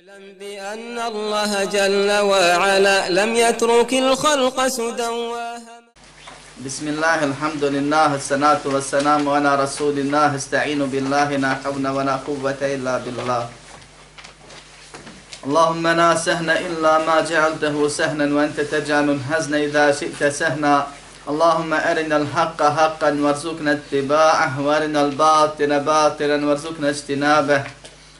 اعلم بأن الله جل وعلا لم يترك الخلق سدى بسم الله الحمد لله الصلاة والسلام على رسول الله. استعين بالله لا حول ولا قوة إلا بالله. اللهم لا سهن إلا ما جعلته سهنا وأنت تجعل الحزن إذا شئت سهنا. اللهم أرنا الحق حقا وارزقنا اتباعه وأرنا الباطل باطلا وارزقنا اجتنابه.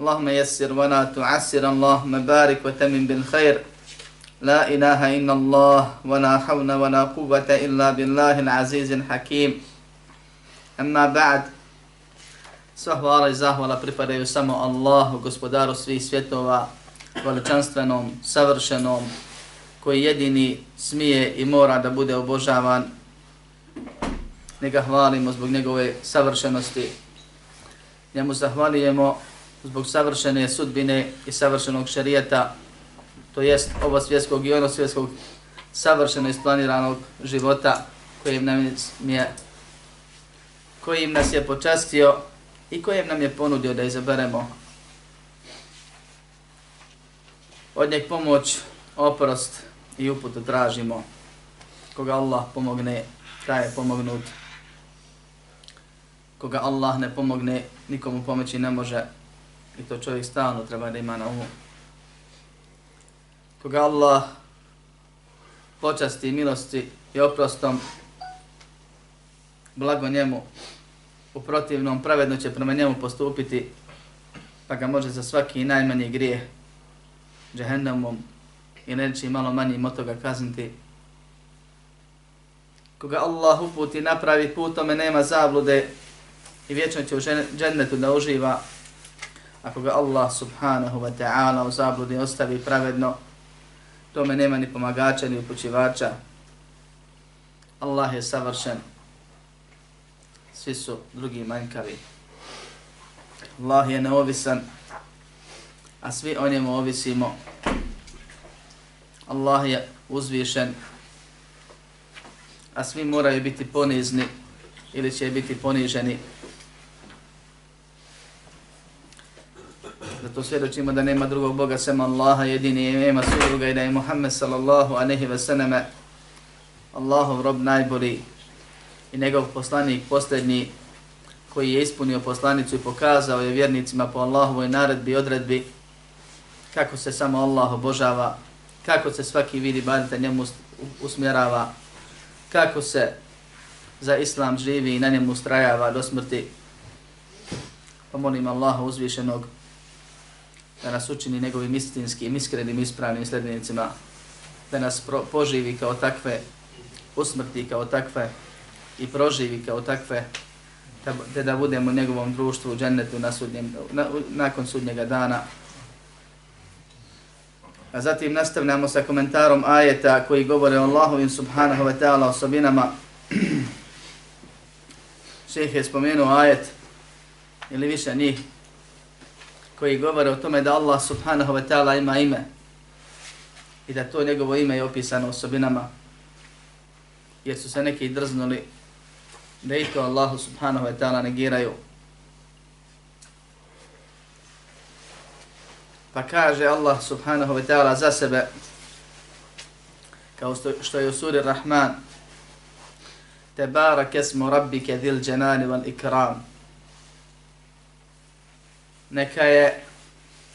اللهم يسر ولا تعسر اللهم بارك وتمن بالخير لا إله إلا الله ولا حول ولا قوة إلا بالله العزيز الحكيم أما بعد Sva hvala i zahvala pripadaju samo Allahu, gospodaru svih svjetova, veličanstvenom, savršenom, koji jedini smije i mora da bude obožavan. Neka hvalimo zbog njegove savršenosti. Njemu zahvalijemo zbog savršene sudbine i savršenog šarijeta, to jest ovo svjetskog i ono svjetskog savršeno isplaniranog života kojim nam je kojim nas je počastio i kojim nam je ponudio da izaberemo od njeg pomoć, oprost i uputu tražimo. Koga Allah pomogne, taj je pomognut. Koga Allah ne pomogne, nikomu pomoći ne može. I to čovjek stalno treba da ima na umu. Koga Allah počasti milosti i oprostom, blago njemu, u protivnom pravedno će prema njemu postupiti, pa ga može za svaki najmanji grijeh džehennemom i neći malo manji od toga kazniti. Koga Allah uputi napravi put, tome nema zablude i vječno će u džennetu da uživa. Ako ga Allah subhanahu wa ta'ala u zabludi ostavi pravedno, tome nema ni pomagača ni upućivača. Allah je savršen. Svi su drugi manjkavi. Allah je neovisan, a svi o njemu ovisimo. Allah je uzvišen, a svi moraju biti ponizni ili će biti poniženi. Dakle, Zato svjedočimo da nema drugog Boga sem Allaha, jedini i nema sudruga i da je Muhammed sallallahu a ve seneme Allahov rob najbolji i njegov poslanik posljednji koji je ispunio poslanicu i pokazao je vjernicima po Allahovoj naredbi i odredbi kako se samo Allah obožava, kako se svaki vidi badite njemu usmjerava, kako se za Islam živi i na njemu ustrajava do smrti. Pa molim Allaha uzvišenog da nas učini njegovim istinskim, iskrenim, ispravnim sljedbenicima, da nas pro, poživi kao takve, usmrti kao takve i proživi kao takve, te da budemo u njegovom društvu u džennetu na sudnjem, na, nakon sudnjega dana. A zatim nastavljamo sa komentarom ajeta koji govore o Allahovim subhanahu wa ta'ala osobinama. Šeheh je spomenuo ajet ili više njih koji govore o tome da Allah subhanahu wa ta'ala ima ime i da to njegovo ime je opisano osobinama jer su se neki drznuli da i to Allahu subhanahu wa ta'ala negiraju. Pa kaže Allah subhanahu wa ta'ala za sebe kao što je u suri Rahman Tebarak esmu rabbike dhil dženani wal ikram neka je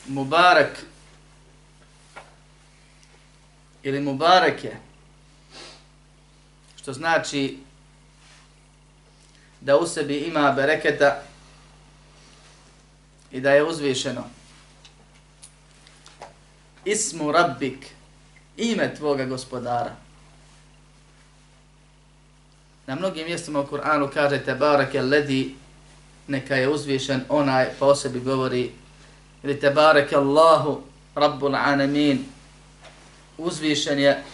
Mubarak ili Mubarak je što znači da u sebi ima bereketa i da je uzvišeno. Ismu Rabbik, ime tvoga gospodara. Na mnogim mjestima u Kur'anu kaže Tebarake ledi neka je uzvišen onaj pa po sebi govori ili tebareke Allahu Rabbul Anamin, uzvišen je,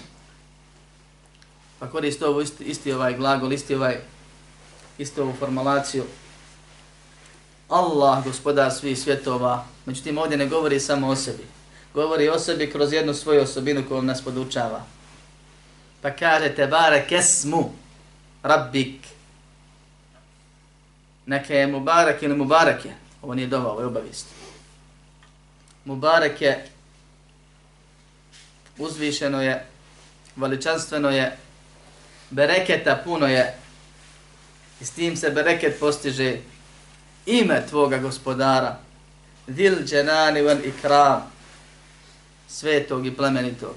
pa koristi ovo isti, isti ovaj glagol, isti ovaj, isti ovu formulaciju, Allah, gospodar svih svjetova, međutim ovdje ne govori samo o sebi, govori o sebi kroz jednu svoju osobinu koju nas podučava. Pa kaže, tebare kesmu, rabbik, neka je Mubarak ili Mubarake, je, ovo nije dova, ovo je obavist. Mubarak je, uzvišeno je, veličanstveno je, bereketa puno je, i s tim se bereket postiže ime tvoga gospodara, dil dženani van ikram, svetog i plemenitog.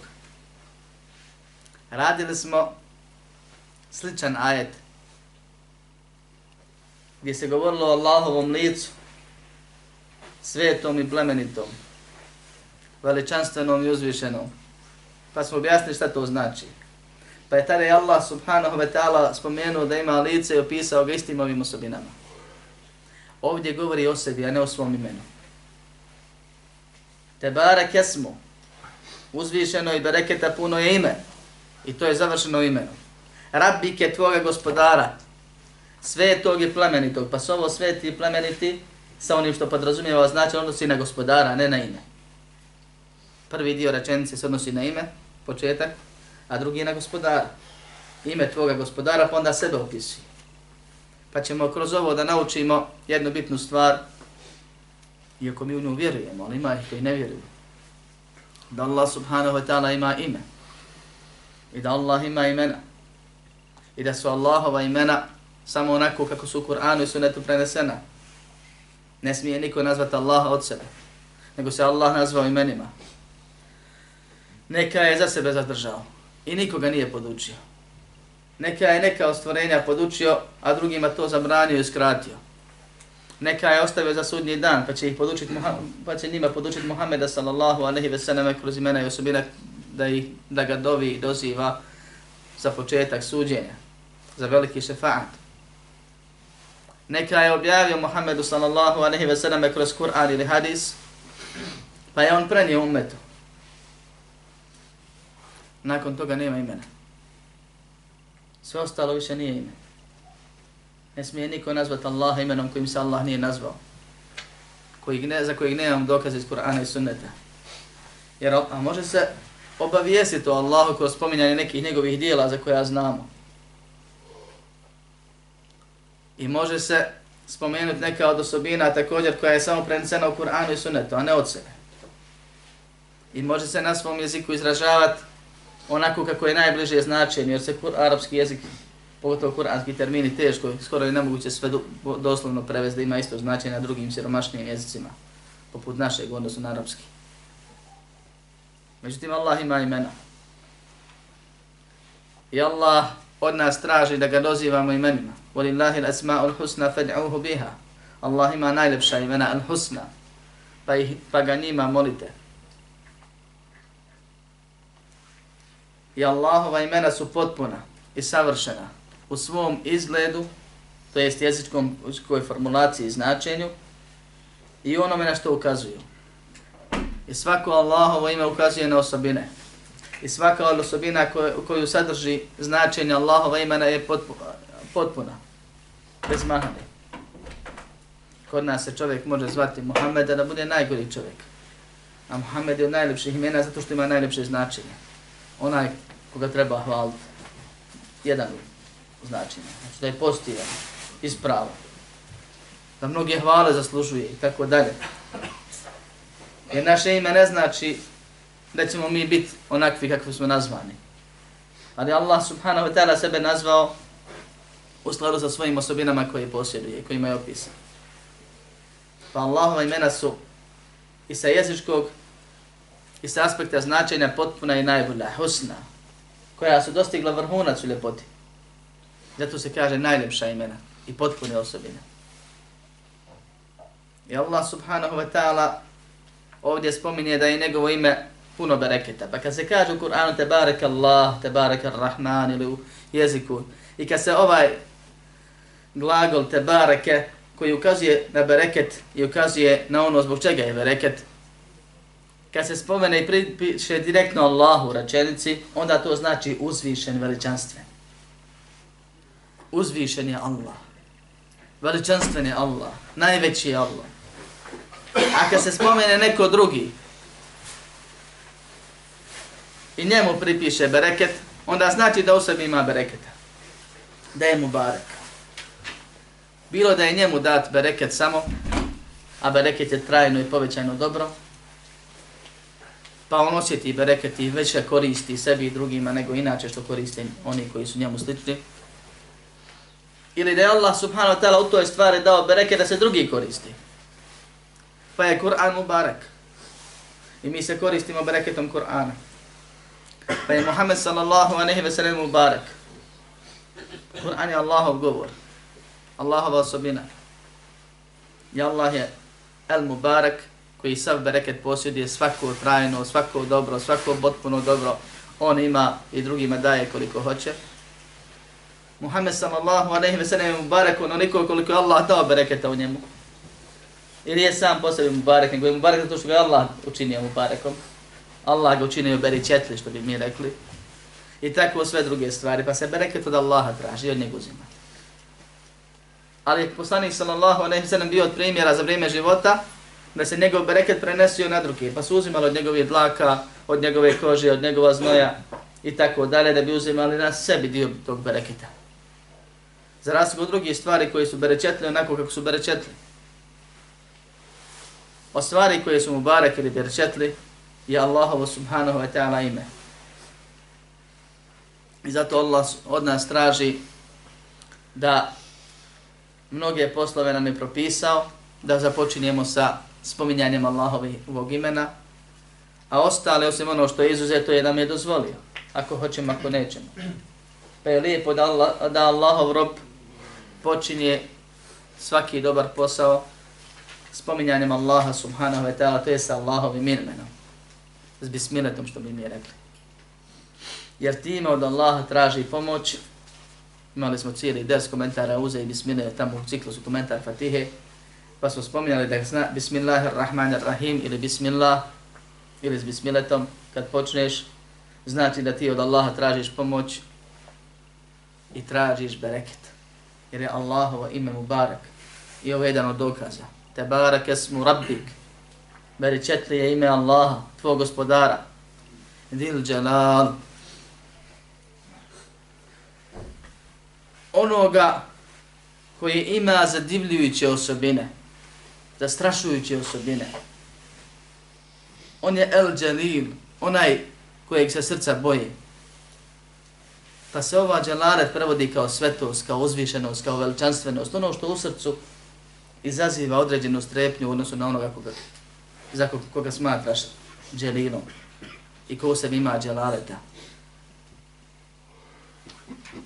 Radili smo sličan ajet, gdje se govorilo o Allahovom licu, svetom i plemenitom, veličanstvenom i uzvišenom. Pa smo objasnili šta to znači. Pa je tada Allah subhanahu wa ta'ala spomenuo da ima lice i opisao ga istim ovim osobinama. Ovdje govori o sebi, a ne o svom imenu. Tebara kesmu, uzvišeno i bereketa puno je ime. I to je završeno imeno. Rabbike tvoga gospodara, svetog i plemenitog, pa su ovo sveti i plemeniti sa onim što podrazumijeva znači odnosi na gospodara, ne na ime. Prvi dio rečenice se odnosi na ime, početak, a drugi na gospodara. Ime tvoga gospodara, pa onda sebe opisi. Pa ćemo kroz ovo da naučimo jednu bitnu stvar, iako mi u nju vjerujemo, ali ima ih koji ne vjeruju. Da Allah subhanahu wa ta'ala ima ime. I da Allah ima imena. I da su Allahova imena samo onako kako su u Kur'anu i sunetu prenesena. Ne smije niko nazvati Allaha od sebe, nego se Allah nazvao imenima. Neka je za sebe zadržao i nikoga nije podučio. Neka je neka ostvorenja podučio, a drugima to zabranio i skratio. Neka je ostavio za sudnji dan, pa će ih podučiti pa će njima podučiti Muhameda sallallahu alaihi ve sellem kroz imena i osobine da ih da ga dovi i doziva za početak suđenja, za veliki šefaat neka je objavio Muhammedu sallallahu alaihi ve sellem kroz Kur'an ili hadis, pa je on prenio umetu. Nakon toga nema imena. Sve ostalo više nije ime. Ne smije niko nazvati Allaha imenom kojim se Allah nije nazvao. Kojeg ne, za kojeg nemam dokaze iz Kur'ana i sunneta. Jer a može se obavijesiti o Allahu kroz spominjanje nekih njegovih dijela za koja znamo. I može se spomenuti neka od osobina također koja je samo prenesena u Kur'anu i Sunnetu, a ne od sebe. I može se na svom jeziku izražavati onako kako je najbliže značenje, jer se kur, arapski jezik, pogotovo kuranski termini, teško, skoro je nemoguće sve do, doslovno prevesti da ima isto značenje na drugim siromašnijim jezicima, poput našeg odnosu na arapski. Međutim, Allah ima imena. I Allah od nas traži da ga dozivamo imenima. Walillahi al-asma'ul husna fad'uhu biha. Allah ima najlepša imena al-husna. Pa, ih, pa ga njima molite. I Allahova imena su potpuna i savršena u svom izgledu, to jest jezičkom uskoj formulaciji i značenju, i onome na što ukazuju. I svako Allahovo ime ukazuje na osobine i svaka od osobina koju, koju sadrži značenje Allahova imena je potpuna, bez mahane. Kod nas se čovjek može zvati Muhammed da bude najgori čovjek. A Muhammed je od najljepših imena zato što ima najljepše značenje. Onaj koga treba hvaliti. Jedan značenje. Znači da je postivan, ispravan. Da mnoge hvale zaslužuje i tako dalje. Jer naše ime ne znači da ćemo mi biti onakvi kakvi smo nazvani. Ali Allah subhanahu wa ta'ala sebe nazvao u skladu sa svojim osobinama koje posjeduje, koje je opisan. Pa Allahova imena su i sa jezičkog i sa aspekta značenja potpuna i najbolja, husna, koja su dostigla vrhunac u ljepoti. Zato se kaže najljepša imena i potpune osobine. I Allah subhanahu wa ta'ala ovdje spominje da je njegovo ime puno bereketa. Pa kad se kaže u Kur'anu tebarek Allah, tebarek Rahman ili u jeziku i kad se ovaj glagol te bareke koji ukazuje na bereket i ukazuje na ono zbog čega je bereket, kad se spomene i pripiše direktno Allahu u rečenici, onda to znači uzvišen veličanstven. Uzvišen je Allah. Veličanstven je Allah. Najveći je Allah. A kad se spomene neko drugi i njemu pripiše bereket, onda znači da u sebi ima bereketa. Da je mu barek. Bilo da je njemu dat bereket samo, a bereket je trajno i povećano dobro, pa on osjeti bereket i već koristi sebi i drugima nego inače što koriste oni koji su njemu slični. Ili da je Allah subhanahu wa ta'ala u toj stvari dao bereket da se drugi koristi. Pa je Kur'an mubarak. I mi se koristimo bereketom Kur'ana. Pa je Muhammed sallallahu aleyhi ve sellem mubarak. Kur'an je Allahov govor. Allahova osobina. I Allah je el mubarak koji sav bereket posjeduje svako trajno, svako dobro, svako potpuno dobro, on ima i drugima daje koliko hoće. Muhammed sallallahu alejhi ve sellem je mubarak onoliko koliko je Allah dao bereketa u njemu. Ili je sam po sebi mubarak, nego je mubarak zato što ga Allah učinio mubarakom. Allah ga učinio beri četli, što bi mi rekli. I tako sve druge stvari, pa se bereket od Allaha traži i od njega uzima. Ali je poslanik sallallahu alejhi ve sellem bio od primjera za vrijeme života, da se njegov bereket prenesio na druge, pa su uzimali od njegove dlaka, od njegove kože, od njegova znoja i tako dalje, da bi uzimali na sebi dio tog bereketa. Za razliku od drugih stvari koje su berečetli onako kako su berečetli. O stvari koje su mu barek ili berečetli je Allahovo subhanahu wa ta'ala ime. I zato Allah od nas traži da mnoge poslove nam je propisao, da započinjemo sa spominjanjem Allahovog imena, a ostale, osim ono što je izuzeto, je nam je dozvolio, ako hoćemo, ako nećemo. Pa je lijepo da, Allah, da Allahov rob počinje svaki dobar posao spominjanjem Allaha subhanahu wa ta'ala, to je sa Allahovim imenom, s bismiletom što bi mi rekli. Jer time od Allaha traži pomoć, imali smo cijeli des komentara uze i bismine tamo u ciklusu komentar Fatihe, pa smo spominjali da zna Bismillahirrahmanirrahim ili Bismillah ili s Bismiletom kad počneš znači da ti od Allaha tražiš pomoć i tražiš bereket. Jer je Allahovo ime Mubarak i ovo je jedan od dokaza. Tebarak esmu Rabbik. Berečetli je ime Allaha, tvoj gospodara. Dil Jalal. Onoga koji ima zadivljujuće osobine zastrašujuće osobine. On je El Jalil, onaj kojeg se srca boji. Pa se ova dželaret prevodi kao svetost, kao uzvišenost, kao veličanstvenost, ono što u srcu izaziva određenu strepnju u odnosu na onoga koga, za koga, koga smatraš dželilom i ko se ima dželaleta.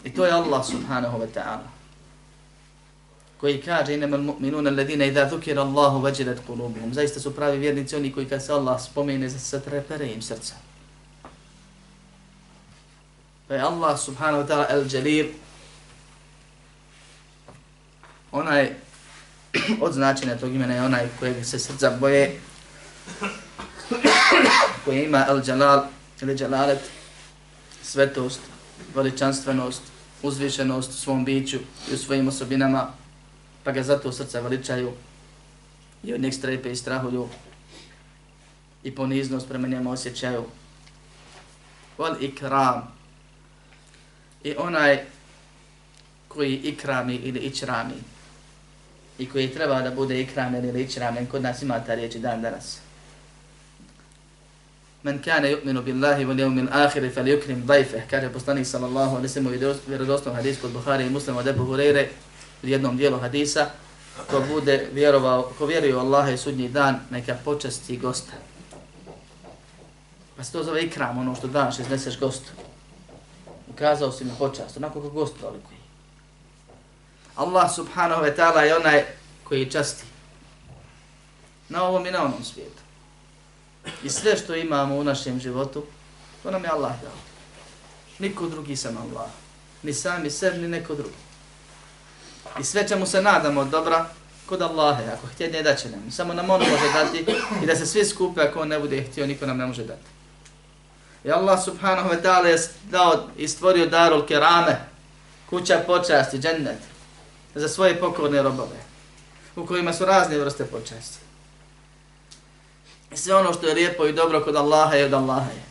I to je Allah subhanahu wa ta'ala koji kaže inama mu'minuna alladhina idha dhukira Allahu wajilat qulubuhum. Zaista su pravi vjernici oni koji kad se Allah spomene za se trepere im srca. Pa je Allah subhanahu wa ta'ala al-jalil onaj od značenja tog imena je onaj kojeg se srca boje koji ima al-jalal ili jalalet svetost, veličanstvenost, uzvišenost u svom biću i u svojim osobinama pa ga zato srca veličaju i od njeg strepe i strahuju i poniznost prema njemu osjećaju. Wal ikram i onaj koji ikrami ili ičrami i koji treba da bude ikramen ili ičramen, kod nas ima ta riječ dan danas. Men kane yu'minu billahi wal yawmil akhir falyukrim dayfah kaže poslanik sallallahu alejhi ve sellem u vjerodostojnom hadisu kod Buhari i Muslima od Abu Hurajre u jednom dijelu hadisa, ko bude vjerovao, ko vjeruje u Allaha i sudnji dan, neka počasti gosta. Pa se to zove ikram, ono što daš, izneseš gostu. Ukazao si na počast, onako kako gost toliko Allah subhanahu wa ta'ala je onaj koji časti. Na ovom i na onom svijetu. I sve što imamo u našem životu, to nam je Allah dao. Niko drugi sam Allah. Ni sami sebi, ni neko drugi. I sve čemu se nadamo od dobra, kod Allahe, ako htjedne da će nam. Samo nam on može dati i da se svi skupe, ako on ne bude htio, niko nam ne može dati. I Allah subhanahu wa ta'ala je dao i stvorio darul kerame, kuća počasti, džennet, za svoje pokorne robove, u kojima su razne vrste počasti. Sve ono što je lijepo i dobro kod Allaha je od Allaha je.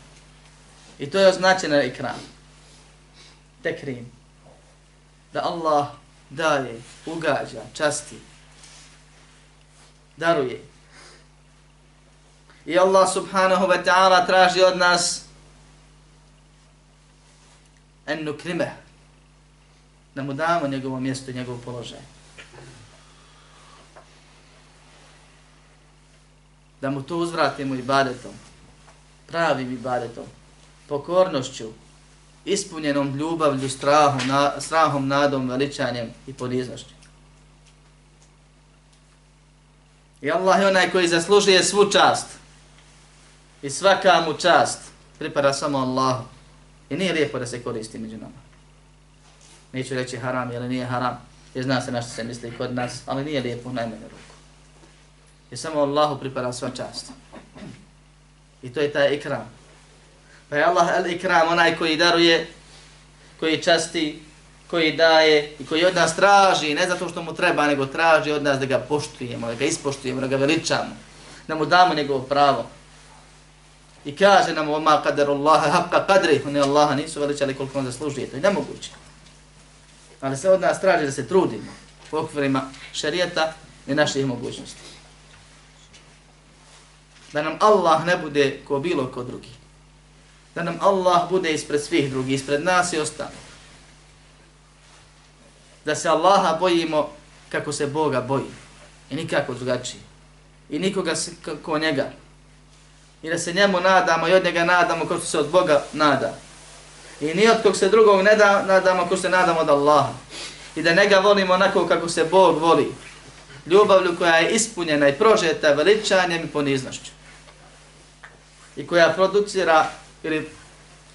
I to je označeno ikram. Tekrim. Da Allah daje, ugađa, časti, daruje. I Allah subhanahu wa ta'ala traži od nas en nukrime, da mu damo njegovo mjesto i njegov položaj. Da mu to uzvratimo ibadetom, pravim ibadetom, pokornošću, ispunjenom ljubavlju, strahom, na, strahom, nadom, veličanjem i poniznošću. I Allah je onaj koji zaslužuje svu čast. I svaka mu čast pripada samo Allahu. I nije lijepo da se koristi među nama. Neću reći haram, jer nije haram. Jer zna se na što se misli kod nas, ali nije lijepo u najmanju ruku jer samo Allahu pripada sva čast. I to je taj ikram. Pa je Allah al-ikram, onaj koji daruje, koji časti, koji daje i koji od nas traži, ne zato što mu treba, nego traži od nas da ga poštujemo, da ga ispoštujemo, da ga veličamo, da mu damo njegovo pravo. I kaže nam oma kaderullaha haqqa kadri, oni Allaha nisu veličali koliko on zaslužuje, to je nemoguće. Ali se od nas traži da se trudimo u okvirima šarijeta i naših mogućnosti. Da nam Allah ne bude ko bilo ko drugi. Da nam Allah bude ispred svih drugih, ispred nas i ostalo da se Allaha bojimo kako se Boga boji. I nikako drugačije. I nikoga se kako njega. I da se njemu nadamo i od njega nadamo kao što se od Boga nada. I ni od kog se drugog ne da, nadamo kao se nadamo od Allaha. I da njega volimo onako kako se Bog voli. Ljubavlju koja je ispunjena i prožeta veličanjem i poniznošću. I koja producira ili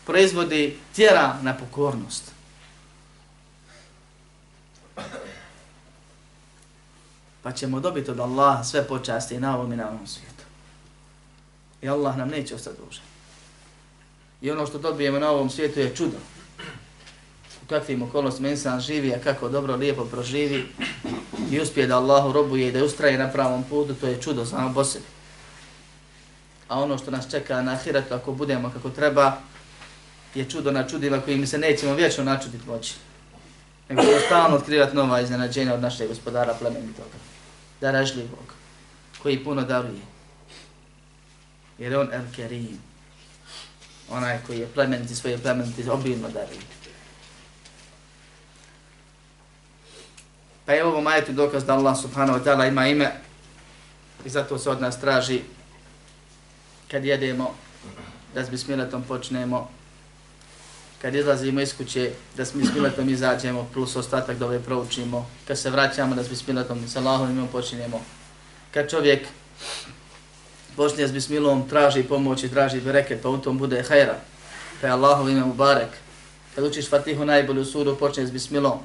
proizvodi tjera na pokornost. pa ćemo dobiti od Allaha sve počasti i na ovom i na ovom svijetu. I Allah nam neće ostati dužan. I ono što dobijemo na ovom svijetu je čudo. U kakvim okolnostima insan živi, a kako dobro, lijepo proživi i uspije da Allahu robuje i da ustraje na pravom putu, to je čudo samo po sebi. A ono što nas čeka na ahiretu, ako budemo kako treba, je čudo na čudima kojim se nećemo vječno načuditi moći. Nego ćemo stalno otkrivati nova iznenađenja od našeg gospodara plemenitoga daražljivog, koji puno daruje. Jer on El Kerim, onaj koji je plemeniti svoje plemeniti, obilno daruje. Pa je ovo majetu dokaz da Allah subhanahu wa ta'ala ima ime i zato se od nas traži kad jedemo da s bismiletom počnemo kad izlazimo iz kuće, da s bismiletom izađemo, plus ostatak da proučimo, kad se vraćamo, da s bismiletom sa Allahom imamo počinjemo. Kad čovjek počne s bismilom, traži pomoć i traži bereket, pa u tom bude hajra, pa je Allahov ime Mubarek. Kad učiš Fatihu najbolju suru, počne s bismilom.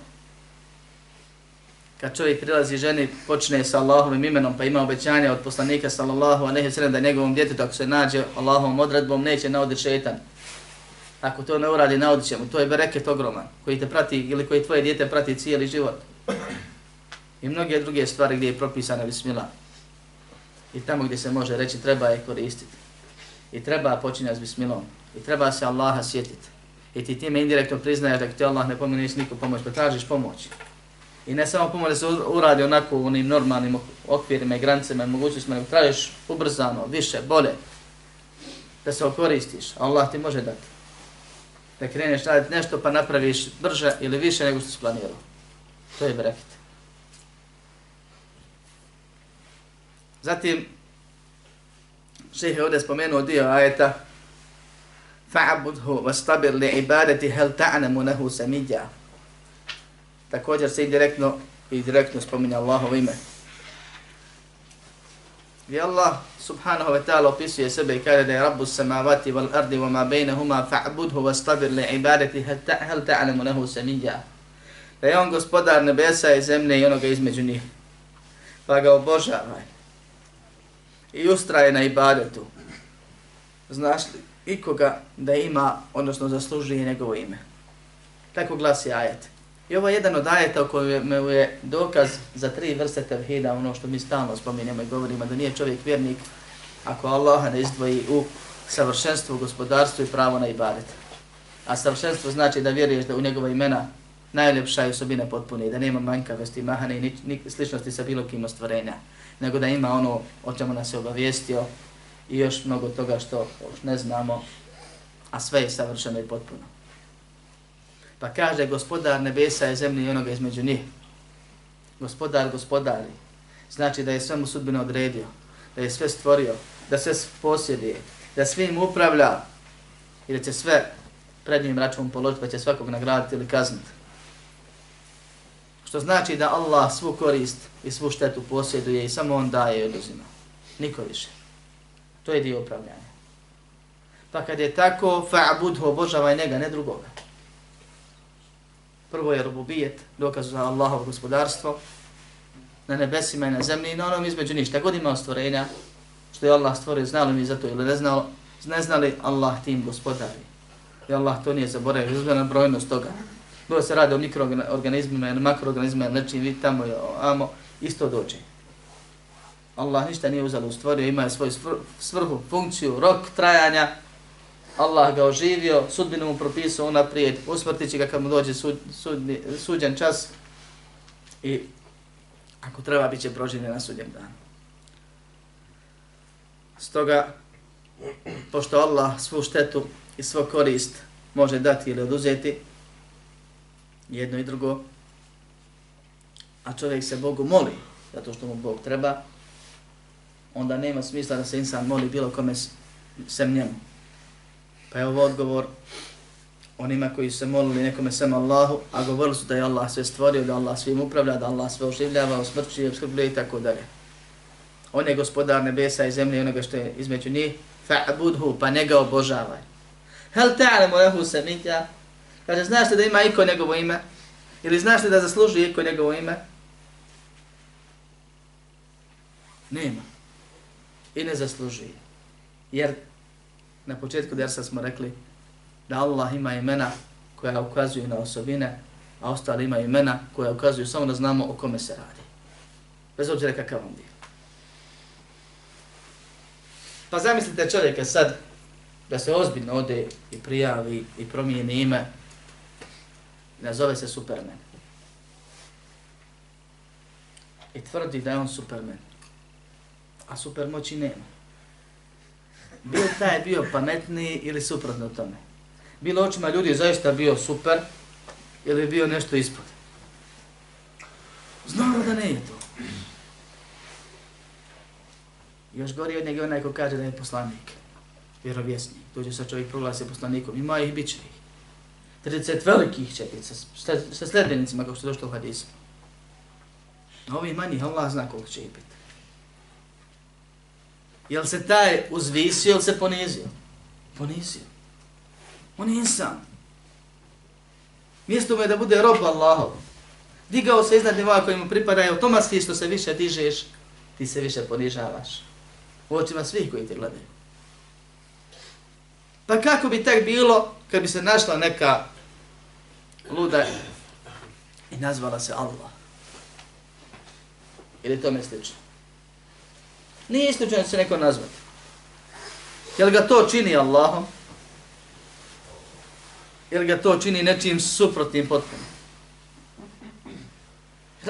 Kad čovjek prilazi ženi, počne sa Allahovim imenom, pa ima obećanje od poslanika sallallahu alejhi ve sellem da njegovom djetetu, ako se nađe Allahovom odredbom, neće naodi šetan. Ako to ne uradi, naodi će mu. To je bereket ogroman koji te prati ili koji tvoje dijete prati cijeli život. I mnoge druge stvari gdje je propisana bismila. I tamo gdje se može reći treba je koristiti. I treba počinjati s bismilom. I treba se Allaha sjetiti. I ti time indirektno priznaješ da ti Allah ne pomeniš nisi pomoć, pa tražiš pomoć. I ne samo pomoć da se uradi onako u onim normalnim okvirima i granicama i mogućnostima, nego tražiš ubrzano, više, bolje. Da se okoristiš. Allah ti može dati da kreneš raditi nešto pa napraviš brže ili više nego što si planirao. To je bereket. Zatim, šeheh je ovdje spomenuo dio ajeta فَعَبُدْهُ وَاسْتَبِرْ لِعِبَادَتِ هَلْ تَعْنَمُ ta'namu nehu. Također se indirektno i direktno spominje Allahovo ime. I Allah subhanahu wa ta'ala opisuje sebe i kaže da je Rabbu samavati wal ardi wa ma bejnehuma fa'budhu wa stabir li ibadeti hel ta'alamu nehu samija. Da je on gospodar nebesa i zemlje i onoga između njih. pa ga obožavaj. I ustraje na ibadetu. Znaš li ikoga da ima, odnosno zaslužuje njegovo ime? Tako glasi ajet. I ovo je jedan od ajeta u kojem je dokaz za tri vrste tevhida, ono što mi stalno spominjamo i govorimo, da nije čovjek vjernik ako Allaha ne izdvoji u savršenstvo, gospodarstvo i pravo na ibadet. A savršenstvo znači da vjeruješ da u njegova imena najljepša je osobina potpune i da nema manjkavosti, mahane i ni, ni sličnosti sa bilo kim ostvarenja, nego da ima ono o čemu nas je obavijestio i još mnogo toga što ne znamo, a sve je savršeno i potpuno. Pa kaže gospodar nebesa je zemlje i onoga između njih. Gospodar gospodari. Znači da je sve mu sudbino odredio, da je sve stvorio, da sve posjeduje, da svim upravlja i da će sve pred njim račun položiti pa će svakog nagraditi ili kazniti. Što znači da Allah svu korist i svu štetu posjeduje i samo on daje i oduzima. Niko više. To je dio upravljanja. Pa kad je tako, fa'budhu, obožavaj njega, ne drugoga. Prvo je rububijet, dokaz za Allahovo gospodarstvo, na nebesima i na zemlji i na onom između ništa. God ima stvorenja, što je Allah stvorio, znali mi za to ili ne znali, ne znali Allah tim gospodari. I Allah to nije zaboravio, izgleda brojnost toga. Bilo se radi o mikroorganizmima ili makroorganizmima ili nečim, vidi tamo je, amo, isto dođe. Allah ništa nije uzalo stvorio, ima svoju svrhu, funkciju, rok trajanja. Allah ga oživio, sudbinu mu propisao unaprijed, usmrtit će ga kad mu dođe sud, sudni, suđen čas i ako treba bit će proživljen na suđen danu. Stoga, pošto Allah svu štetu i svo korist može dati ili oduzeti, jedno i drugo, a čovjek se Bogu moli, zato što mu Bog treba, onda nema smisla da se insan moli bilo kome sem njemu. Pa je ovo odgovor onima koji se molili nekome sem Allahu, a govorili su da je Allah sve stvorio, da Allah svim upravlja, da Allah sve oživljava, osmrćuje, obskrbljuje i tako dalje. On je gospodar nebesa i zemlje i onoga što je između njih, fa'budhu, pa njega obožavaj. Hel ta'lamu lehu samija? Kaže, znaš li da ima iko njegovo ime? Ili znaš li da zasluži iko njegovo ime? Nema. I ne zaslužuje. Jer na početku dersa smo rekli da Allah ima imena koja ukazuju na osobine, a ostali ima imena koja ukazuju samo da znamo o kome se radi. Bez obzira kakav on bio. Pa zamislite čovjeka sad da se ozbiljno ode i prijavi i promijeni ime i nazove se Superman. I tvrdi da je on Superman. A supermoći nema. Bio taj bio pametniji ili suprotno tome. Bilo očima ljudi zaista bio super ili bio nešto ispod. Znamo da ne je to. Još gori od njega onaj ko kaže da je poslanik, vjerovjesnik. Dođe sa čovjek proglasi poslanikom, ima ih, bit će ih. 30 velikih će biti sa, sa sljedbenicima kao što je došlo u hadisu. A ovi manji, Allah zna koliko će ih biti. Jel se taj uzvisio ili se ponizio? Ponizio. On je insan. Mjesto mu je da bude rob Allahov. Digao se iznad nivoa koji mu pripada i automatski što se više dižeš, ti se više ponižavaš u očima svih koji te gledaju. Pa kako bi tak bilo kad bi se našla neka luda i nazvala se Allah? Ili tome slično? Nije isključeno se neko nazvati. Jel ga to čini Allahom? Jel ga to čini nečim suprotnim potpuno?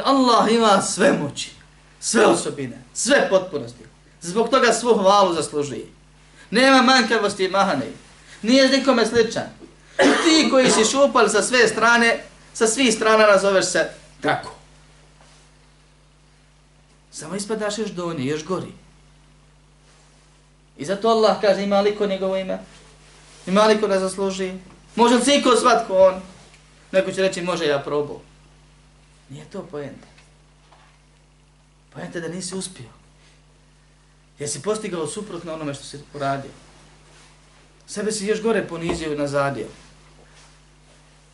Allah ima sve moći, sve osobine, sve potpunosti. Zbog toga svu hvalu zaslužuje. Nema manjkavosti i mahane. Nije nikome sličan. Ti koji si šupal sa sve strane, sa svih strana nazoveš se tako. Samo ispadaš još donje, još gori. I zato Allah kaže ima li ko njegovo ime? Ima li ko da zasluži? Može li siko svatko on? Neko će reći može ja probao. Nije to pojenta. Pojenta da nisi uspio. Jer si postigao suprotno onome što si uradio. Sebe si još gore ponizio i nazadio.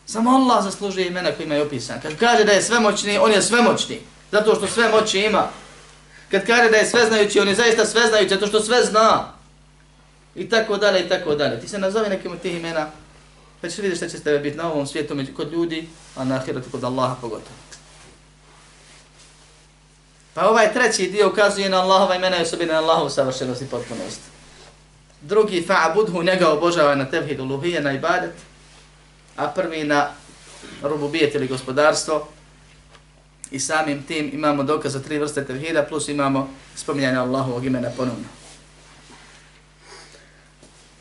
Samo Allah zaslužuje imena kojima je opisan. Kad kaže da je svemoćni, on je svemoćni. Zato što sve moći ima. Kad kaže da je sveznajući, on je zaista sveznajući, zato što sve zna. I tako dalje, i tako dalje. Ti se nazove nekim od tih imena, pa ćeš vidjeti šta će s tebe biti na ovom svijetu među kod ljudi, a na ahiratu kod Allaha pogotovo. Pa ovaj treći dio ukazuje na Allahova imena i osobine na Allahovu savršenost i potpunost. Drugi, fa'budhu, njega obožava na tevhidu luhije, na ibadet, a prvi na rububijet ili gospodarstvo i samim tim imamo dokaz za tri vrste tevhida plus imamo spominjanje Allahovog imena ponovno.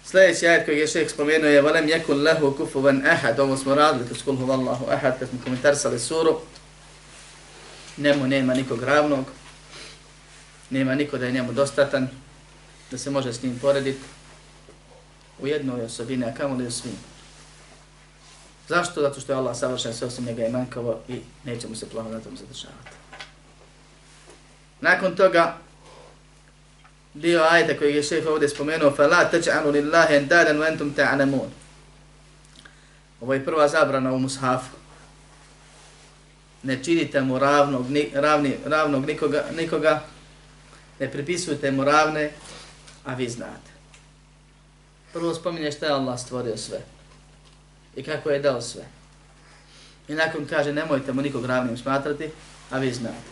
Sljedeći ajet koji je šeheh spomenuo je وَلَمْ يَكُنْ لَهُ كُفُوًا أَحَدُ Ovo smo radili, kroz kulhu vallahu ahad, kad smo komentarsali suru. Nemu nema nikog ravnog, nema niko da je njemu dostatan, da se može s njim porediti u jednoj osobini, a kamo li u svim. Zašto? Zato što je Allah savršen, sve osim njega je mankavo i neće mu se plano na tom zadržavati. Nakon toga, dio ajta koji je šef ovdje spomenuo, فَلَا تَجْعَنُوا لِلَّهِ اَنْدَادًا وَاَنْتُمْ تَعْنَمُونَ Ovo je prva zabrana u mushafu. Ne činite mu ravnog, ni, ravni, ravnog nikoga, nikoga, ne pripisujte mu ravne, a vi znate. Prvo spominje šta je Allah stvorio sve i kako je dao sve. I nakon kaže nemojte mu nikog ravnim smatrati, a vi znate.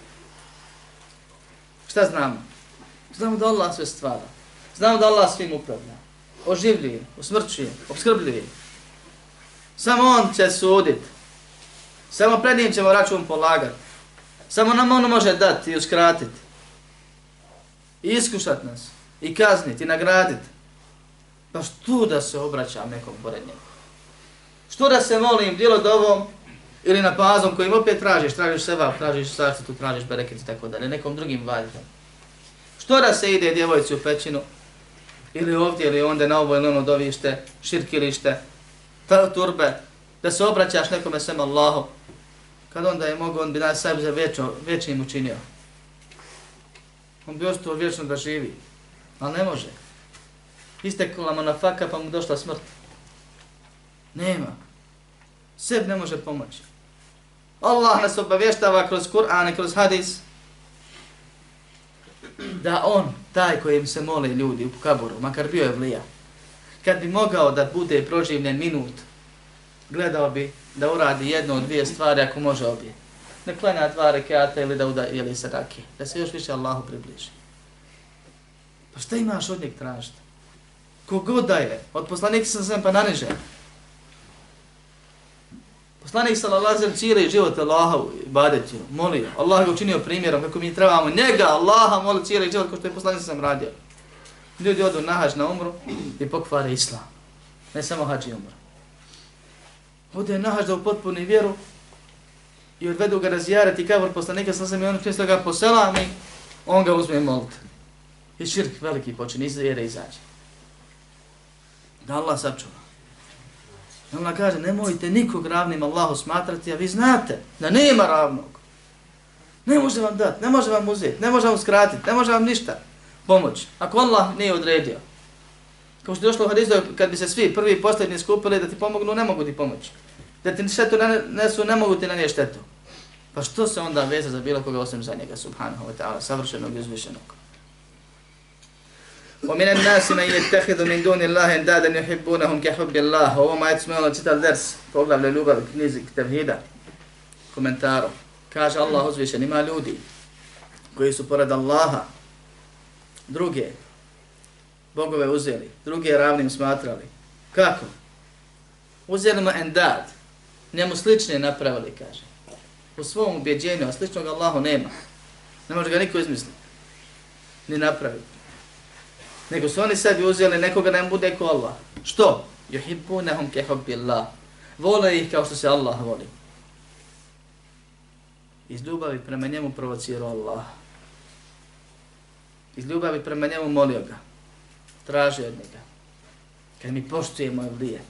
Šta znamo? Znamo da Allah sve stvara. Znamo da Allah svim upravlja. Oživljuje, usmrćuje, obskrbljuje. Samo On će sudit. Samo pred njim ćemo račun polagati. Samo nam On može dati i uskratiti. I iskušat nas. I kazniti, i nagraditi. Pa što da se obraćam nekom pored njega? Što da se molim bilo dovom ili na pazom kojim opet tražiš, tražiš seba, tražiš srce, tu tražiš bereket i tako dalje, nekom drugim valjom. Što da se ide djevojci u pećinu, ili ovdje, ili onda na ovo ili ono dovište, širkilište, ta turbe, da se obraćaš nekome sem Allahu, kad onda je mogo, on bi nas sajb za vječno, vječnim učinio. On bi ostao vječno da živi, ali ne može. Istekla mu na faka pa mu došla smrt. Nema. Seb ne može pomoći. Allah nas obavještava kroz Kur'an i kroz hadis da on, taj kojim se mole ljudi u kaboru, makar bio je vlija, kad bi mogao da bude proživljen minut, gledao bi da uradi jednu od dvije stvari ako može obje. Ne klanja dva rekata ili da uda ili sadake, da se još više Allahu približi. Pa šta imaš od njeg tražiti? Kogod da je, od poslanika sam sam pa naniže, Poslanik sallallahu alejhi ve cijeli život Allaha ibadetio, molio. Allah ga učinio primjerom kako mi trebamo njega, Allaha moli cijeli život kao što je poslanik sam radio. Ljudi odu na hađ na umru i pokvare islam. Ne samo hađ i umru. Ode na hađ da upotpuni vjeru i odvedu ga razjarati kavor poslanika sam sam i on često ga poselami, on ga uzme molit. I širk veliki počin, iz vjere izađe. Da Allah sačuva. Allah kaže, nemojte nikog ravnim Allahu smatrati, a vi znate da nema ravnog. Ne može vam dati, ne može vam uzeti, ne može vam skratiti, ne može vam ništa pomoći. Ako Allah nije odredio. Kao što je došlo u hadizu, kad bi se svi prvi i posljednji skupili da ti pomognu, ne mogu ti pomoći. Da ti štetu nesu, ne mogu ti na nije štetu. Pa što se onda veze za bilo koga osim za njega, subhanahu wa ta'ala, savršenog i uzvišenog. ومن الناس من يتخذ من دون الله اندادا يحبونهم كحب الله ovo ma smo ono čital ders poglavlje ljubav knjizi tevhida komentaru kaže Allah uzvišen ima ljudi koji su pored Allaha druge bogove uzeli druge ravnim smatrali kako uzeli mu endad njemu slične napravili kaže u svom ubjeđenju a sličnog Allahu nema ne može ga niko izmisliti ni napraviti nego su oni sebi uzeli nekoga da im bude ko Allah. Što? Juhibbunahum ke hubbillah. Vole ih kao što se Allah voli. Iz ljubavi prema njemu provocirao Allah. Iz ljubavi prema njemu molio ga. Traži od njega. Kad mi poštuje moje vlije.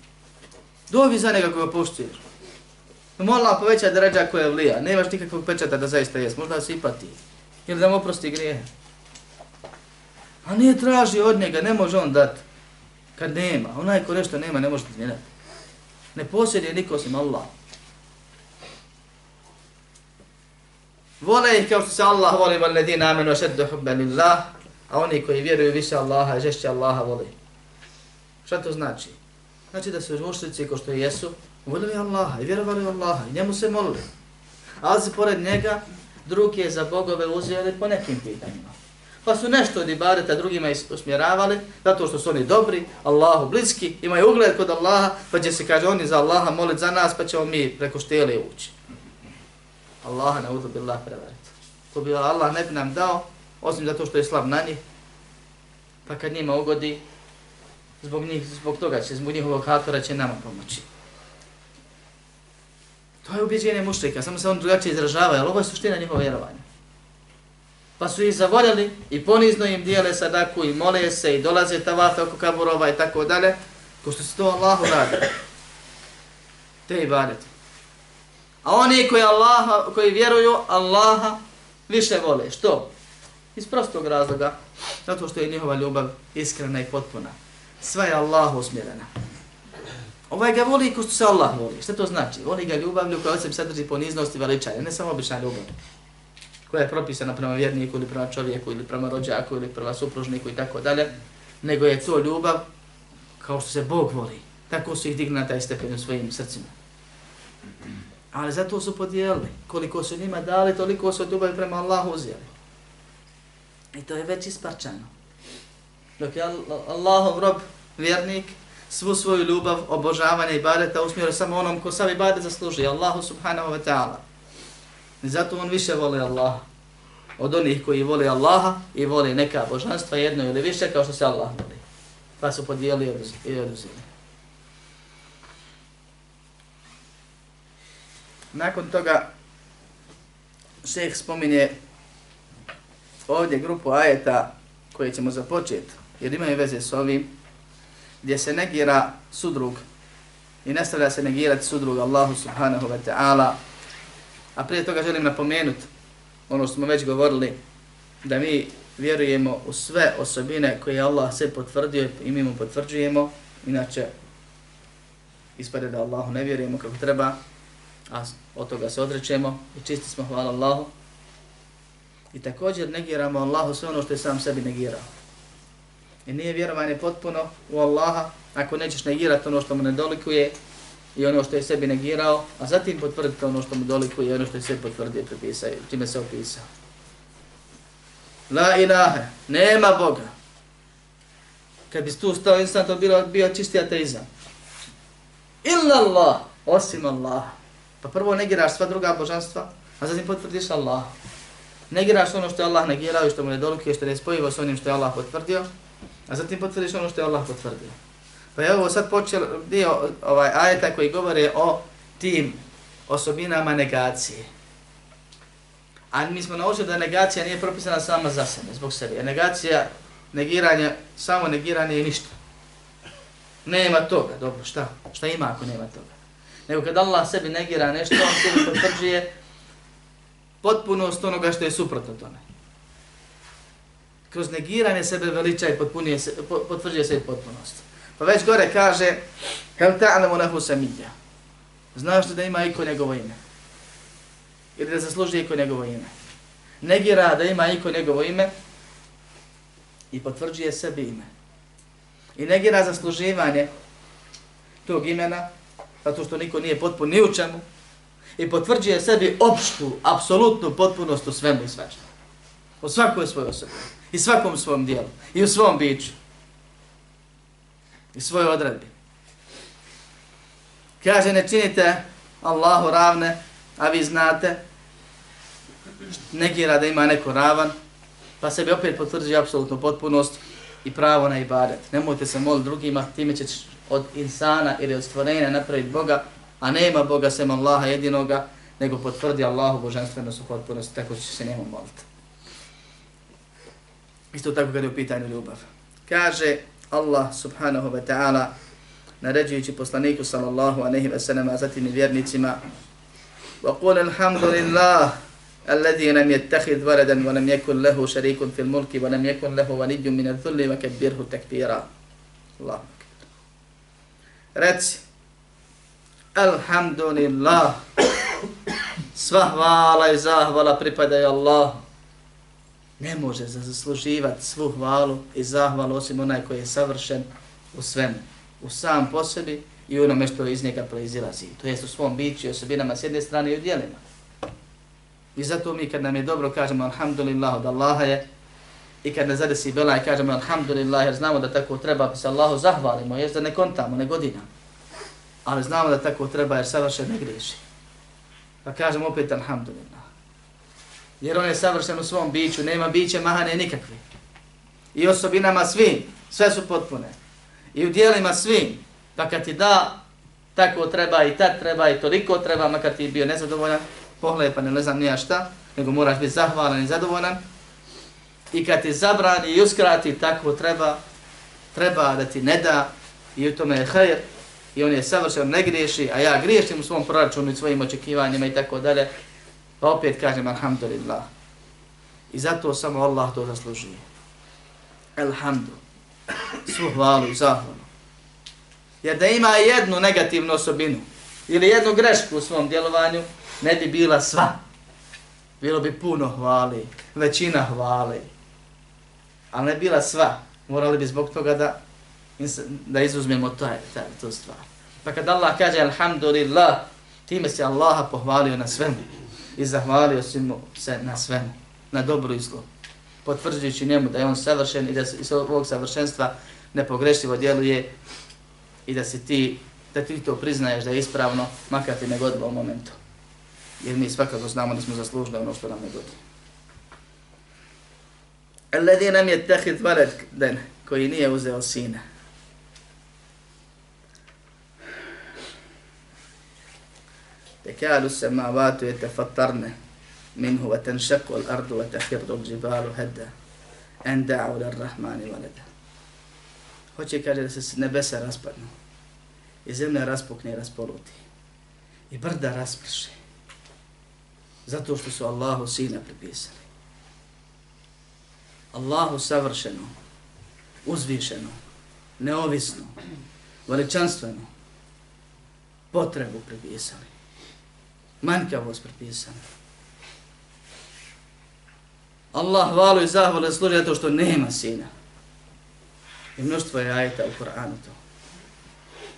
Dovi za njega koga poštuješ. No mola poveća da ređa koja je vlija. Nemaš nikakvog pečata da zaista jes. Možda se ipati. Ili da mu oprosti grijehe. A nije traži od njega, ne može on dati. Kad nema, onaj ko nešto nema, ne može ti dati. Ne posjeduje niko osim Allah. Vole ih kao što se Allah voli, voli ledina amenu šeddu hubba lillah, a oni koji vjeruju više Allaha, žešće Allaha voli. Šta to znači? Znači da su mušlici ko što jesu, voljeli Allaha i vjerovali Allaha i njemu se molili. Ali se pored njega drugi za bogove uzeli po nekim pitanjima. Pa su nešto od ibadeta drugima usmjeravali, zato što su oni dobri, Allahu bliski, imaju ugled kod Allaha, pa će se, kaže, oni za Allaha moliti za nas, pa ćemo mi preko štele ući. Allaha ne udu billah prevariti. Ko bi Allah ne bi nam dao, osim zato što je slab na njih, pa kad njima ugodi, zbog njih, zbog toga će, zbog njihovog hatora će nama pomoći. To je ubjeđenje mušlika, samo se on drugačije izražava, ali ovo je suština njihova vjerovanja. Pa su ih zavoljeli i ponizno im dijele sadaku i mole se i dolaze tavafe oko kaburova i tako dalje, ko što se to Allahu radi. Te ibadete. A oni koji, Allaha, koji vjeruju Allaha više vole. Što? Iz prostog razloga. Zato što je njihova ljubav iskrena i potpuna. Sva je Allahu usmjerena. Ovaj ga voli ko što se Allah voli. Šta to znači? Voli ga ljubavlju koja od sebe sadrži poniznost i veličanje. Ne samo obična ljubav koja je propisana prema vjerniku ili prema čovjeku ili prema rođaku ili prema supružniku i tako dalje, nego je to ljubav kao što se Bog voli. Tako su ih digli na taj stepen u svojim srcima. Ali zato su podijelili. Koliko su njima dali, toliko su ljubavi prema Allahu uzijeli. I to je već isparčano. Dok je Allahov rob, vjernik, svu svoju ljubav, obožavanje i badeta usmjerio samo onom ko savi badet zasluži, Allahu subhanahu wa ta'ala. I zato on više voli Allaha. Od onih koji vole Allaha i vole neka božanstva jedno ili više kao što se Allah voli. Pa su podijeli i oduzeli. Nakon toga šeh spominje ovdje grupu ajeta koje ćemo započeti, jer imaju veze s ovim, gdje se negira sudrug i nastavlja se negirati sudrug Allahu subhanahu wa ta'ala, A prije toga želim napomenuti ono što smo već govorili, da mi vjerujemo u sve osobine koje Allah sve potvrdio i mi mu potvrđujemo, inače ispade da Allahu ne vjerujemo kako treba, a od toga se odrećemo i čisti smo, hvala Allahu. I također negiramo Allahu sve ono što je sam sebi negirao. I nije vjerovanje potpuno u Allaha ako nećeš negirati ono što mu ne dolikuje i ono što je sebi negirao, a zatim potvrditi ono što mu dolikuje i ono što je sebi potvrdio i pripisao, čime se opisao. La ilaha, nema Boga. Kad bi tu stao insan, to bilo, bio čisti ateizam. Illa Allah, osim Allah. Pa prvo negiraš sva druga božanstva, a zatim potvrdiš Allah. Negiraš ono što je Allah negirao i što mu ne dolikuje, što je nespojivo s onim što je Allah potvrdio, a zatim potvrdiš ono što je Allah potvrdio. Pa je ovo sad počeo dio ovaj ajeta koji govore o tim osobinama negacije. A mi smo naučili da negacija nije propisana sama za sebe, zbog sebe. Negacija, negiranje, samo negiranje je ništa. Nema toga, dobro, šta? Šta ima ako nema toga? Nego kad Allah sebi negira nešto, on sebi potvrđuje potpunost onoga što je suprotno tome. Kroz negiranje sebe veliča i potvrđuje sebi potpunost. Pa već gore kaže, hel ta'lamu lahu samija. Znaš li da ima iko njegovo ime? Ili da zasluži iko njegovo ime? Negira da ima iko njegovo ime i potvrđuje sebi ime. I negira zasluživanje tog imena, zato što niko nije potpun ni u čemu, i potvrđuje sebi opštu, apsolutnu potpunost u svemu i svačemu. U svakoj svojoj osobi. I svakom svom dijelu. I u svom biću i svoje odredbi. Kaže, ne činite Allahu ravne, a vi znate, negira da ima neko ravan, pa sebi opet potvrđi apsolutnu potpunost i pravo na ibadet. Nemojte se moliti drugima, time ćeš od insana ili od stvorenja napraviti Boga, a nema Boga sem Allaha jedinoga, nego potvrdi Allahu božanstvenost u potpunosti, tako će se njemu moliti. Isto tako kada je u pitanju ljubav. Kaže, Allah subhanahu wa ta'ala naređujući poslaniku sallallahu aleyhi wa sallam a zatim i vjernicima وقول الحمد لله الذي لم يتخذ ولدا ولم يكن له شريك في الملك ولم يكن له ولي من الذل وكبره تكبيرا الله Reci, Alhamdulillah, Sva hvala i zahvala pripadaju Allah. Ne može zasluživati svu hvalu i zahvalu osim onaj koji je savršen u svemu. U sam po sebi i onome što iz njega proizilazi. To jest u svom biću i osobinama s jedne strane i u dijelima. I zato mi kad nam je dobro kažemo alhamdulillah od Allaha je i kad ne zadesi bela i kažemo alhamdulillah jer znamo da tako treba pa se Allahu zahvalimo jer da ne kontamo, ne godina. Ali znamo da tako treba jer savršen ne griješi. Pa kažemo opet alhamdulillah. Jer on je savršen u svom biću, nema biće mahane nikakve. I osobinama svim, sve su potpune. I u dijelima svim, pa kad ti da tako treba i tad treba i toliko treba, makar ti bio nezadovoljan, pohlepa, ne znam nija šta, nego moraš biti zahvalan i zadovoljan. I kad ti zabrani i uskrati, tako treba, treba da ti ne da i u tome je hajr i on je savršen, ne griješi, a ja griješim u svom proračunu i svojim očekivanjima i tako dalje, pa opet kažem alhamdulillah. I zato samo Allah to zaslužuje. Alhamdu. Svu hvalu i zahvalu. Jer da ima jednu negativnu osobinu ili jednu grešku u svom djelovanju, ne bi bila sva. Bilo bi puno hvali, većina hvali. Ali ne bila sva. Morali bi zbog toga da, da izuzmemo taj, taj, tu stvar. Pa kad Allah kaže Alhamdulillah, time se Allaha pohvalio na svemu. I zahvalio si mu se na svemu. Na dobru i zlu. Potvrđujući njemu da je on savršen i da iz ovog savršenstva nepogrešivo djeluje i da si ti, da ti to priznaješ da je ispravno, makar ti ne godilo u momentu jer mi svakako znamo da smo zaslužili ono što nam ne godi. Alladhi nam je tehid valed den, koji nije uzeo sina. Tekalu se ma vatu je tefatarne minhu wa tenšaku al ardu wa tehirdu al džibalu hedda en da'u lar rahmani valeda. Hoće kaže da se nebesa raspadnu i zemlja raspukne i raspoluti i brda rasprše Zato što su Allahu sina pripisali. Allahu savršeno, uzvišeno, neovisno, veličanstveno, potrebu pripisali. Manjkavost pripisali. Allah hvalu i zahvalu služi zato što nema sina. I mnoštvo je ajta u Koranu to.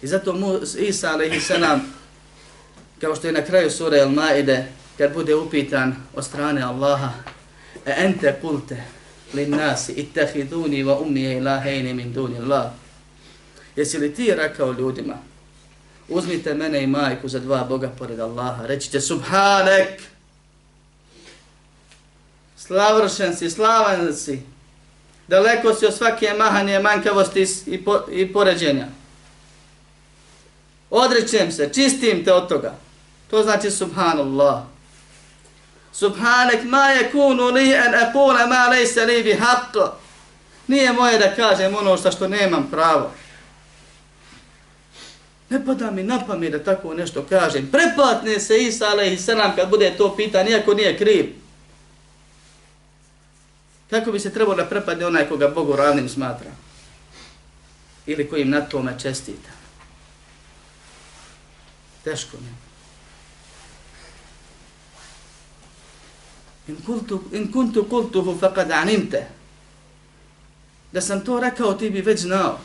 I zato mu, Isa alaihi sanam, kao što je na kraju sura Al-Maide, kad bude upitan od strane Allaha e ente kulte lin nasi ittehiduni wa umije ilahejni min duni Allah. Jesi li ti rekao ljudima, uzmite mene i majku za dva Boga pored Allaha, rećite subhanek, slavršen si, slavan si, daleko si od svake mahanje, manjkavosti i, po, i poređenja. Odrećem se, čistim te od toga. To znači subhanallah. Subhanak ma yakunu li an aqula ma laysa li bihaqq. Nije moje da kažem ono što što nemam pravo. Ne pada mi na pamet da tako nešto kažem. Prepatne se Isa alaihi salam kad bude to pitan, iako nije kriv. Kako bi se trebalo da prepadne onaj koga Bogu ravnim smatra? Ili kojim na tome čestita? Teško ne. In kultu, in kuntu kultuhu faqad animte. Da sam to rekao, ti bi već znao.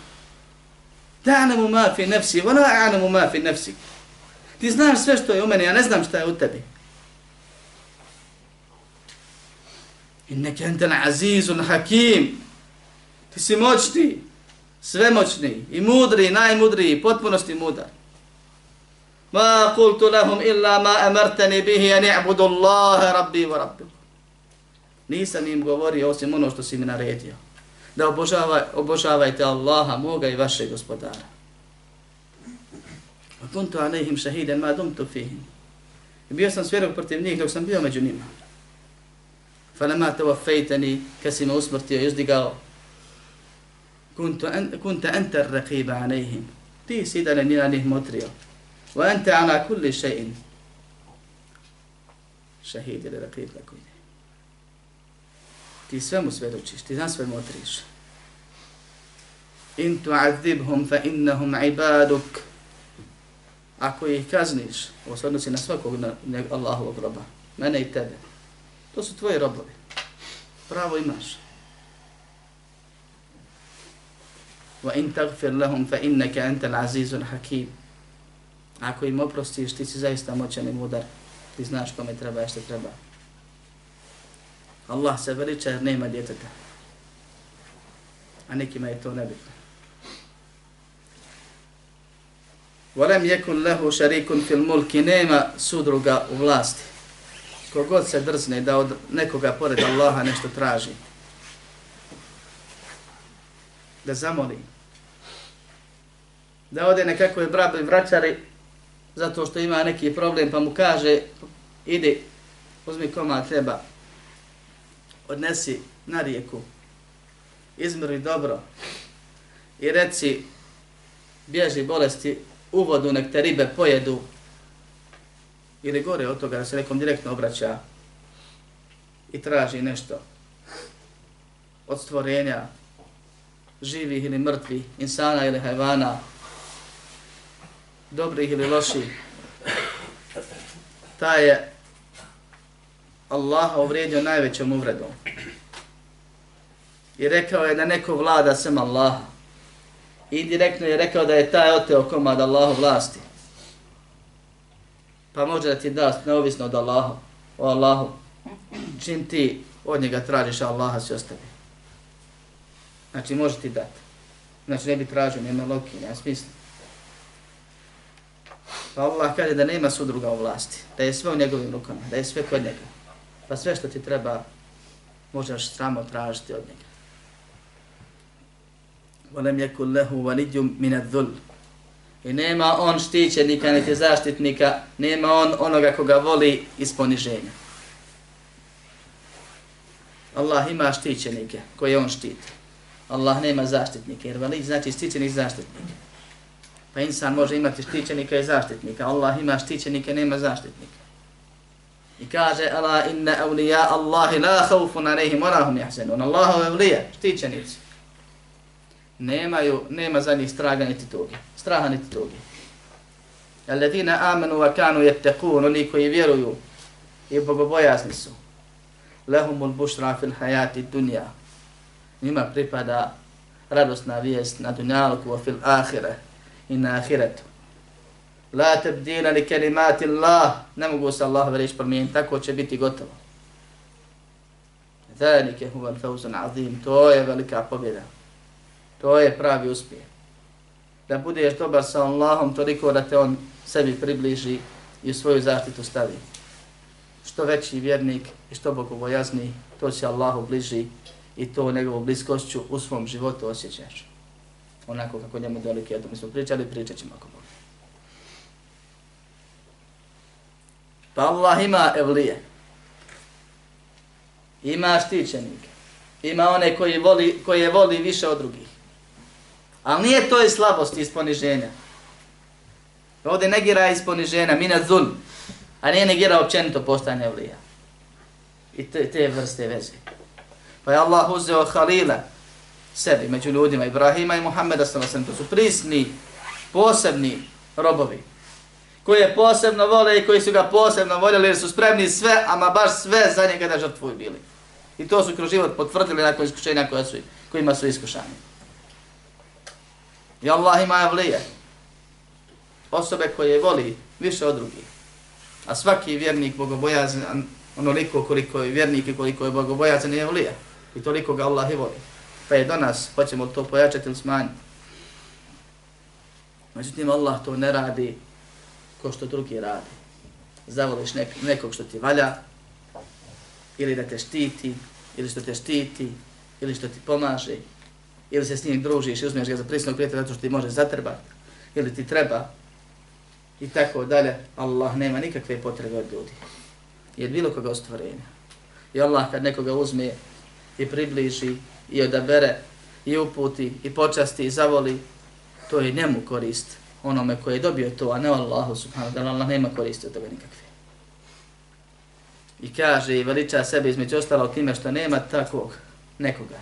Ta'lamu ma fi nafsi, wa la a'lamu ma fi nafsi. Ti znaš sve što je u meni, ja ne znam šta je u tebi. Inneke entel azizun hakim. Ti si moćni, svemoćni i mudri, najmudriji, potpunosti mudar. Ma kultu lahum illa ma amartani bihi an i'budu Allaha rabbi wa rabbi. Nisam im govorio osim ono što si mi naredio. Da obožavaj, obožavajte Allaha, moga i vašeg gospodara. Kuntu alehim šahiden ma dumtu fihim. I bio sam svjerog protiv njih dok sam bio među njima. Falama te wafejteni, kad si me usmrtio i uzdigao, kuntu, an, kunta anta raqiba alehim. Ti si da ne nina njih motrio. Wa anta ala kulli še'in. Šahid ili raqib lako ide. Ti svemu svjedočiš, ti nas sve motriš. In tu'adzibhum fa innahum ibaduk. ako ih kazniš, ovo se odnosi na svakog na, na Allahovog roba, mene i tebe, to su tvoji robovi. Pravo imaš. Wa in tagfir lahum fa innaka antal azizul hakim. Ako im oprostiš, ti si zaista moćan i mudar. Ti znaš kome treba i što treba. Allah se veliča jer nema djeteta. A nekima je to nebitno. Volem jekun lehu šarikun fil mulki, nema sudruga u vlasti. Kogod se drzne da od nekoga pored Allaha nešto traži. Da zamoli. Da ode nekakvoj brabi vraćari zato što ima neki problem pa mu kaže idi uzmi koma treba odnesi na rijeku. Izmrvi dobro i reci bježi bolesti u vodu, nek te ribe pojedu, ili gore od toga da se nekom direktno obraća i traži nešto od stvorenja živih ili mrtvih, insana ili hajvana, dobrih ili loših, ta je Allaha uvrijedio najvećom uvredom. I rekao je da neko vlada sem Allaha i direktno je rekao da je taj oteo komad Allahu vlasti. Pa može da ti da neovisno od Allaha, o Allahu, čim ti od njega tražiš, Allaha se ostavi. Znači može ti dati. Znači ne bi tražio, nema loki, nema smisla. Pa Allah kaže da nema sudruga u vlasti, da je sve u njegovim rukama, da je sve kod njega Pa sve što ti treba, možeš samo tražiti od njega. وَلَمْ يَكُلْ لَهُ وَلِدْيُ مِنَ الذُّلْ I nema on štićenika, niti zaštitnika, nema on onoga koga voli iz poniženja. Allah ima štićenike koje on štiti. Allah nema zaštitnike, jer vali znači štićenik zaštitnik. Pa insan može imati štićenika i zaštitnika. Allah ima štićenike, nema zaštitnika. I kaže, ala inna awliya Allahi la khawfun alayhim wa lahum yahzanun. Allahu awliya, štićenici nemaju, nema za njih straga niti tuge. Straha niti tuge. Alladina amanu wa kanu yattaqun, oni koji vjeruju i bogobojazni su. Lahumul bushra fil hayati dunya. Njima pripada radosna vijest na dunjalku wa fil ahire i na ahiretu. La tabdila li kelimati Allah. Ne mogu se Allah reći promijeniti, tako će biti gotovo. Zalike huva al-fawzun azim. To je velika pobjeda. To je pravi uspjeh. Da budeš dobar sa Allahom toliko da te on sebi približi i u svoju zaštitu stavi. Što veći vjernik i što bogobojazni, to će Allahu bliži i to njegovu bliskošću u svom životu osjećaš. Onako kako njemu dolike, eto mi smo pričali, pričat ćemo ako Pa Allah ima evlije. Ima štićenike. Ima one koji, voli, koje voli više od drugih. Ali nije to iz slabosti, iz poniženja. Ovdje negira iz poniženja, mina zul, a nije negira općenito postanje evlija. I te, te vrste veze. Pa je Allah uzeo Halila sebi među ljudima, Ibrahima i Muhammeda sallam, to su prisni, posebni robovi, koje je posebno vole i koji su ga posebno voljeli jer su spremni sve, ama baš sve za njega da žrtvuju bili. I to su kroz život potvrdili nakon iskušenja koja su, kojima su iskušani. I Allah ima evlije. Osobe koje voli više od drugih. A svaki vjernik bogobojazan, onoliko koliko je vjernik i koliko je bogobojazan je evlije. I toliko ga Allah i voli. Pa je do nas, hoćemo to pojačati ili smanjiti. Međutim, Allah to ne radi ko što drugi radi. Zavoliš nek nekog što ti valja, ili da te štiti, ili što te štiti, ili što ti pomaže, ili se s njim družiš i uzmeš ga za prisnog prijatelja zato što ti može zatrbati, ili ti treba, i tako dalje, Allah nema nikakve potrebe od ljudi. Jer bilo koga ostvarenja. I Allah kad nekoga uzme i približi i odabere i uputi i počasti i zavoli, to je njemu korist onome koji je dobio to, a ne Allahu subhanahu wa ta'ala, Allah nema koristi od toga nikakve. I kaže i veliča sebe između ostalog time što nema takvog nekoga.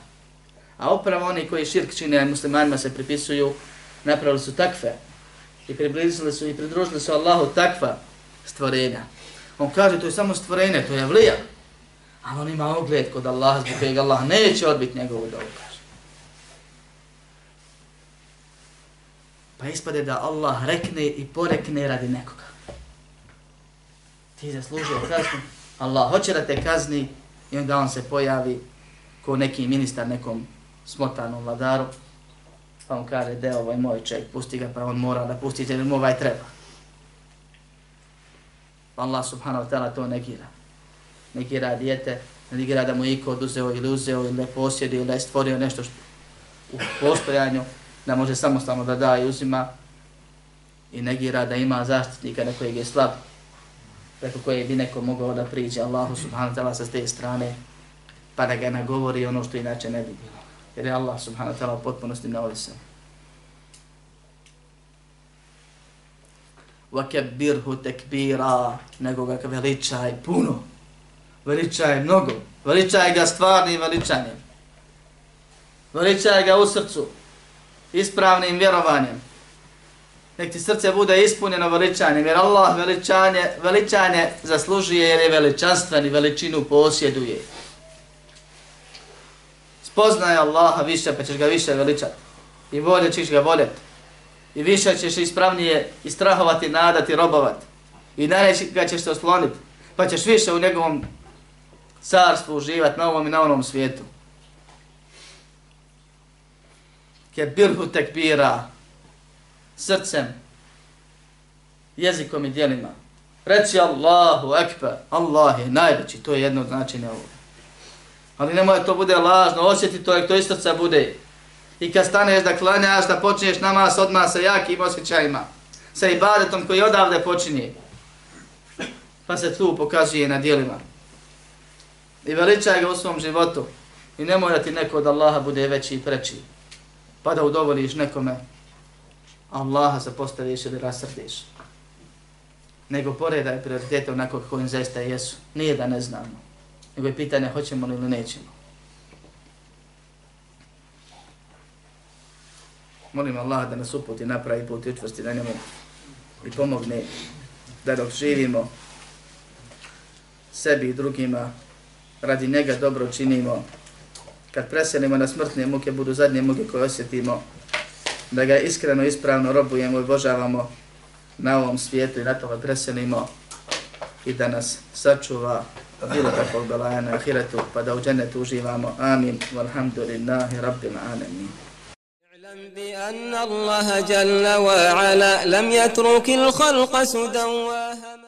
A upravo oni koji širk čine muslimanima se pripisuju, napravili su takve i približili su i pridružili su Allahu takva stvorenja. On kaže to je samo stvorenje, to je vlija. Ali on ima ogled kod Allaha zbog kojeg Allah neće odbiti njegovu dobu, Pa ispade da Allah rekne i porekne radi nekoga. Ti zaslužio kaznu, Allah hoće da te kazni i onda on se pojavi ko neki ministar nekom smotanom vladaru, pa on kaže, de ovaj moj ček, pusti ga, pa on mora da pusti, jer mu ovaj treba. Pa Allah subhanahu wa ta'ala to negira. Negira dijete, negira da mu iko oduzeo ili uzeo ili posjedio ili stvorio nešto što u postojanju, da može samostalno da da i uzima i negira da ima zaštitnika na kojeg je slab, preko koje bi neko mogao da priđe Allahu subhanahu wa ta'ala sa te strane, pa da ga nagovori ono što inače ne bi bilo. Jer je Allah subhanahu wa ta'ala u potpunosti neovisan. وَكَبِّرْهُ tekbira, nego ga veličaj puno, veličaj mnogo, veličaj ga stvarnim veličanjem, veličaj ga u srcu, ispravnim vjerovanjem, nek ti srce bude ispunjeno veličanjem, jer Allah veličanje, veličanje zaslužuje jer je veličanstven i veličinu posjeduje. Spoznaj Allaha više, pa ćeš ga više veličati. I volje ćeš ga voljeti. I više ćeš ispravnije istrahovati, nadati, robovati. I najneći ga ćeš se osloniti. Pa ćeš više u njegovom carstvu uživati na ovom i na onom svijetu. Kebirhu tekbira srcem, jezikom i dijelima. Reci Allahu ekber, Allah je najveći, to je jedno značenje ovo. Ali nemoj to bude lažno, osjeti to, to iz srca bude. I kad staneš da klanjaš, da počinješ namaz odmah sa jakim osjećajima, sa ibadetom koji odavde počinje, pa se tu pokazuje na dijelima. I veličaj ga u svom životu. I nemoj da ti neko od Allaha bude veći i preći. Pa da udovoliš nekome, Allaha se postaviš ili rasrdiš. Nego poredaj prioritete onako kako im zaista jesu. Nije da ne znamo. Nego je pitanje hoćemo li ili nećemo. Molim Allaha da nas uputi, napravi put i učvrsti na njemu i pomogne da dok živimo sebi i drugima radi njega dobro činimo Kad preselimo na smrtne muke, budu zadnje muke koje osjetimo, da ga iskreno, ispravno robujemo i božavamo na ovom svijetu i na tome preselimo i da nas sačuva bilo kakvog belaja na ahiretu, pa da u džennetu uživamo. Amin. Walhamdulillahi rabbil alamin. بأن الله جل وعلا لم يترك الخلق سدى